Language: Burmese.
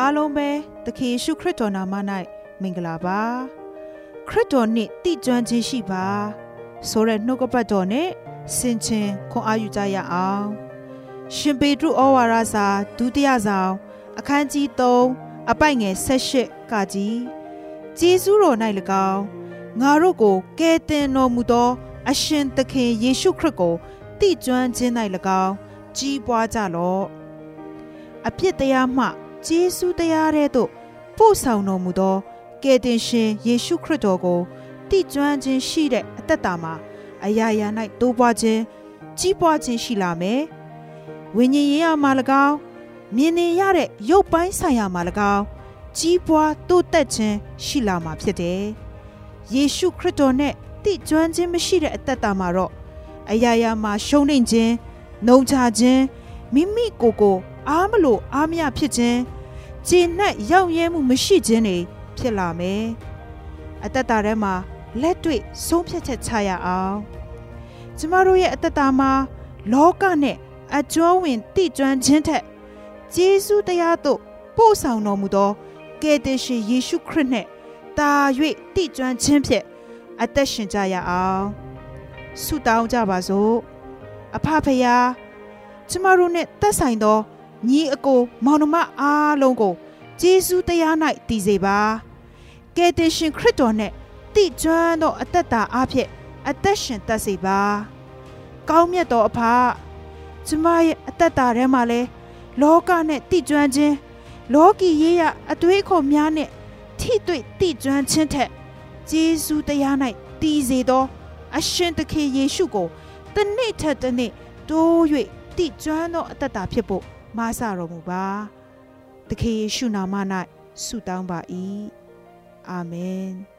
အားလုံးပဲသခင်ယေရှုခရစ်တော်နာမ၌မင်္ဂလာပါခရစ်တော်နှင့်တည်ကျွမ်းခြင်းရှိပါဆိုတဲ့နှုတ်ကပတ်တော်နဲ့ဆင်ခြင်ခွန်အားယူကြရအောင်ရှင်ပေတရုဩဝါဒစာဒုတိယဆောင်အခန်းကြီး3အပိုက်ငယ်78ကကြီးဂျေဇုတော်၌၎င်းငါတို့ကိုကယ်တင်တော်မူသော အရှင်သခင်ယေရှုခရစ်ကိုတည်ကျွမ်းခြင်း၌၎င်းကြီးပွားကြလော့အပြစ်တရားမှ ဂျေဇုတရားတဲ့သို့ပို့ဆောင်တော်မူသောကယ်တင်ရှင်ယေရှုခရစ်တော်ကိုတည်ကျွမ်းခြင်းရှိတဲ့အသက်တာမှာအရာရာ၌တိုးပွားခြင်းကြီးပွားခြင်းရှိလာမယ်။ဝိညာဉ်ရေးရမှာ၎င်းမြင်နေရတဲ့ရုပ်ပိုင်းဆိုင်ရာမှာ၎င်းကြီးပွားတိုးတက်ခြင်းရှိလာမှာဖြစ်တယ်။ယေရှုခရစ်တော်နဲ့တည်ကျွမ်းခြင်းမရှိတဲ့အသက်တာမှာတော့အရာရာမှာရှုံးနိမ့်ခြင်းနှုံချခြင်းမိမိကိုယ်ကို အားမလို့အားမရဖြစ်ခြင်းကျေနပ်ရောက်ရဲမှုမရှိခြင်းတွေဖြစ်လာမယ်။အသက်တာထဲမှာလက်တွေ့ဆုံးဖြတ်ချက်ချရအောင်။ကျမတို့ရဲ့အသက်တာမှာလောကနဲ့အကျွမ်းဝင်တည်ကျွမ်းခြင်းထက်ဂျေစုတရားသို့ပို့ဆောင်တော်မူသောကယ်တင်ရှင်ယေရှုခရစ်နဲ့တာ၍တည်ကျွမ်းခြင်းဖြင့်အသက်ရှင်ကြရအောင်။ဆုတောင်းကြပါစို့။အဖဖရာကျမတို့နဲ့သက်ဆိုင်သော ညီအကိုမောင်နှမအားလုံးကိုဂျေဇုတရား၌တည်စေပါကယ်တင်ရှင်ခရစ်တော်နှင့်တည်ကျွမ်းသောအသက်တာအဖြစ်အသက်ရှင်တတ်စေပါကောင်းမြတ်သောအဖကျမရဲ့အသက်တာထဲမှာလဲလောကနဲ့တည်ကျွမ်းခြင်းလောကီရေးရအတွေးအခေါ်များနဲ့ထိတွေ့တည်ကျွမ်းခြင်းထက်ဂျေဇုတရား၌တည်စေသော အရှင်သခင်ယေရှုကိုတနေ့ထက်တနေ့တိုး၍တည်ကျွမ်းသောအသက်တာဖြစ်ဖို့ မဆတော်မူပါသခင်ယေရှုနာမ၌ဆုတောင်းပါ၏အာမင်